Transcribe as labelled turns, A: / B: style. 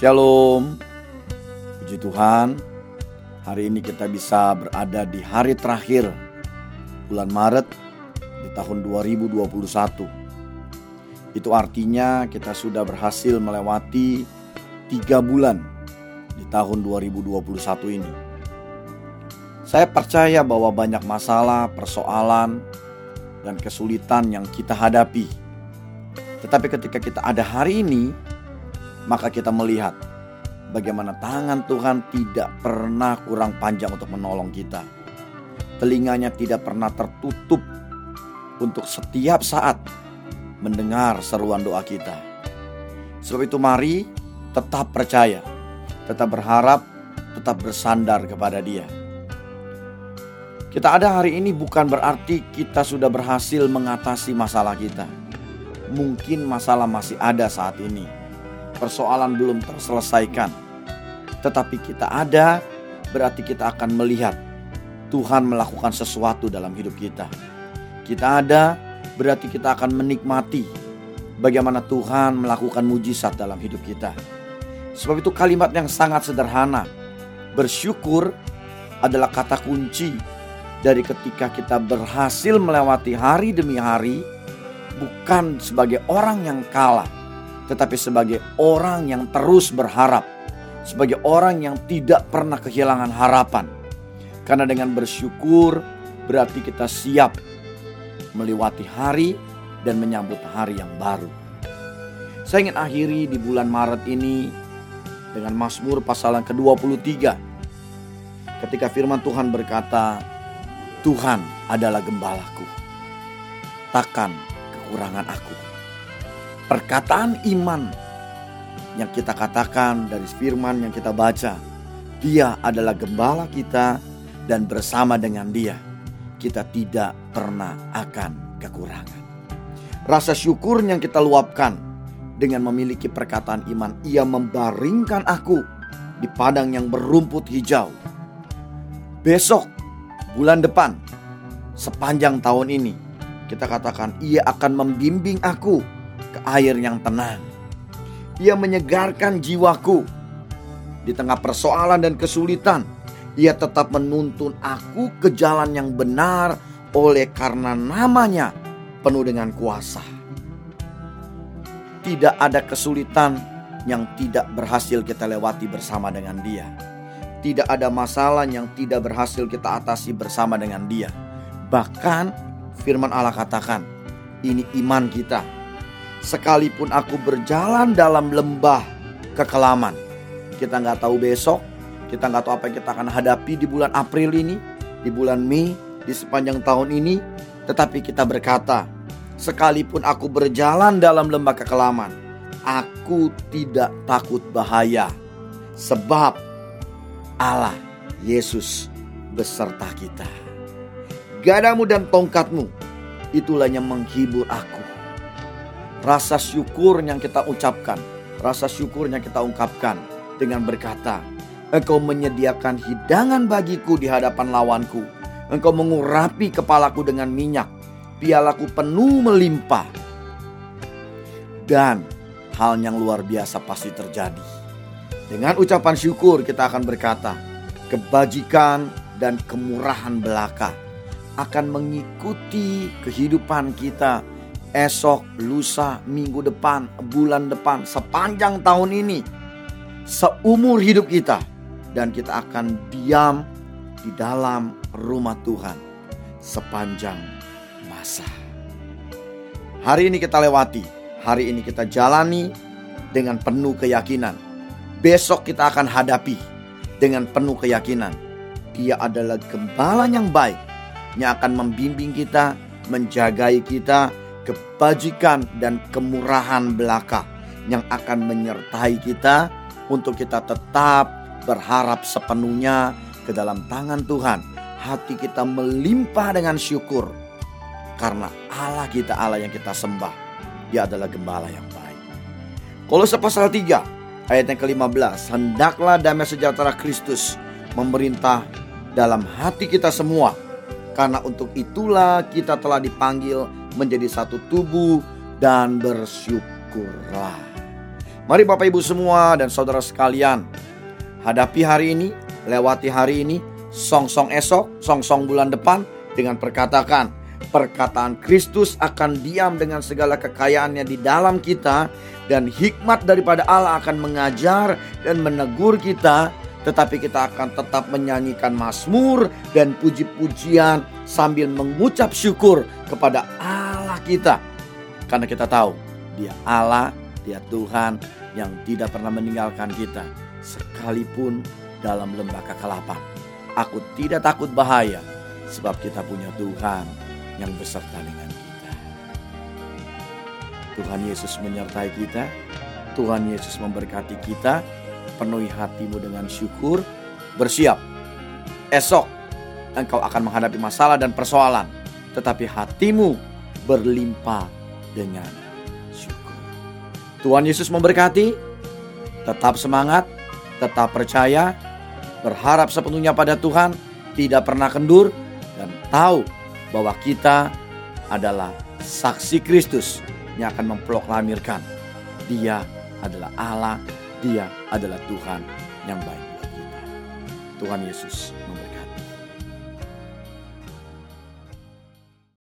A: Shalom. Puji Tuhan, hari ini kita bisa berada di hari terakhir bulan Maret di tahun 2021. Itu artinya kita sudah berhasil melewati tiga bulan di tahun 2021 ini. Saya percaya bahwa banyak masalah, persoalan, dan kesulitan yang kita hadapi. Tetapi ketika kita ada hari ini, maka kita melihat bagaimana tangan Tuhan tidak pernah kurang panjang untuk menolong kita. Telinganya tidak pernah tertutup untuk setiap saat mendengar seruan doa kita. Sebab itu mari tetap percaya, tetap berharap, tetap bersandar kepada Dia. Kita ada hari ini bukan berarti kita sudah berhasil mengatasi masalah kita. Mungkin masalah masih ada saat ini persoalan belum terselesaikan. Tetapi kita ada, berarti kita akan melihat Tuhan melakukan sesuatu dalam hidup kita. Kita ada, berarti kita akan menikmati bagaimana Tuhan melakukan mujizat dalam hidup kita. Sebab itu kalimat yang sangat sederhana. Bersyukur adalah kata kunci dari ketika kita berhasil melewati hari demi hari bukan sebagai orang yang kalah tetapi sebagai orang yang terus berharap, sebagai orang yang tidak pernah kehilangan harapan. Karena dengan bersyukur berarti kita siap melewati hari dan menyambut hari yang baru. Saya ingin akhiri di bulan Maret ini dengan Mazmur pasal yang ke-23. Ketika firman Tuhan berkata, Tuhan adalah gembalaku. Takkan kekurangan aku perkataan iman yang kita katakan dari firman yang kita baca. Dia adalah gembala kita dan bersama dengan dia kita tidak pernah akan kekurangan. Rasa syukur yang kita luapkan dengan memiliki perkataan iman, ia membaringkan aku di padang yang berumput hijau. Besok, bulan depan, sepanjang tahun ini, kita katakan ia akan membimbing aku ke air yang tenang. Ia menyegarkan jiwaku di tengah persoalan dan kesulitan. Ia tetap menuntun aku ke jalan yang benar oleh karena namanya penuh dengan kuasa. Tidak ada kesulitan yang tidak berhasil kita lewati bersama dengan Dia. Tidak ada masalah yang tidak berhasil kita atasi bersama dengan Dia. Bahkan firman Allah katakan, ini iman kita Sekalipun aku berjalan dalam lembah kekelaman. Kita nggak tahu besok, kita nggak tahu apa yang kita akan hadapi di bulan April ini, di bulan Mei, di sepanjang tahun ini. Tetapi kita berkata, sekalipun aku berjalan dalam lembah kekelaman, aku tidak takut bahaya. Sebab Allah, Yesus beserta kita. Gadamu dan tongkatmu, itulah yang menghibur aku rasa syukur yang kita ucapkan, rasa syukur yang kita ungkapkan dengan berkata, Engkau menyediakan hidangan bagiku di hadapan lawanku. Engkau mengurapi kepalaku dengan minyak. Pialaku penuh melimpah. Dan hal yang luar biasa pasti terjadi. Dengan ucapan syukur kita akan berkata, kebajikan dan kemurahan belaka akan mengikuti kehidupan kita esok, lusa, minggu depan, bulan depan, sepanjang tahun ini, seumur hidup kita, dan kita akan diam di dalam rumah Tuhan sepanjang masa. Hari ini kita lewati, hari ini kita jalani dengan penuh keyakinan. Besok kita akan hadapi dengan penuh keyakinan. Dia adalah gembala yang baik yang akan membimbing kita, menjagai kita, kebajikan dan kemurahan belaka yang akan menyertai kita untuk kita tetap berharap sepenuhnya ke dalam tangan Tuhan. Hati kita melimpah dengan syukur karena Allah kita Allah yang kita sembah. Dia adalah gembala yang baik. Kolose pasal 3 ayat yang ke-15. Hendaklah damai sejahtera Kristus memerintah dalam hati kita semua. Karena untuk itulah kita telah dipanggil menjadi satu tubuh dan bersyukurlah. Mari Bapak Ibu semua dan saudara sekalian, hadapi hari ini, lewati hari ini, song-song esok, song-song bulan depan dengan perkatakan, perkataan Kristus akan diam dengan segala kekayaannya di dalam kita dan hikmat daripada Allah akan mengajar dan menegur kita tetapi kita akan tetap menyanyikan mazmur dan puji-pujian sambil mengucap syukur kepada Allah kita karena kita tahu dia Allah, dia Tuhan yang tidak pernah meninggalkan kita sekalipun dalam lembah kekelapan. Aku tidak takut bahaya sebab kita punya Tuhan yang beserta dengan kita. Tuhan Yesus menyertai kita, Tuhan Yesus memberkati kita. Penuhi hatimu dengan syukur, bersiap. Esok engkau akan menghadapi masalah dan persoalan, tetapi hatimu berlimpah dengan syukur. Tuhan Yesus memberkati. Tetap semangat, tetap percaya, berharap sepenuhnya pada Tuhan, tidak pernah kendur, dan tahu bahwa kita adalah saksi Kristus yang akan memproklamirkan Dia adalah Allah, Dia adalah Tuhan yang baik buat kita. Tuhan Yesus memberkati.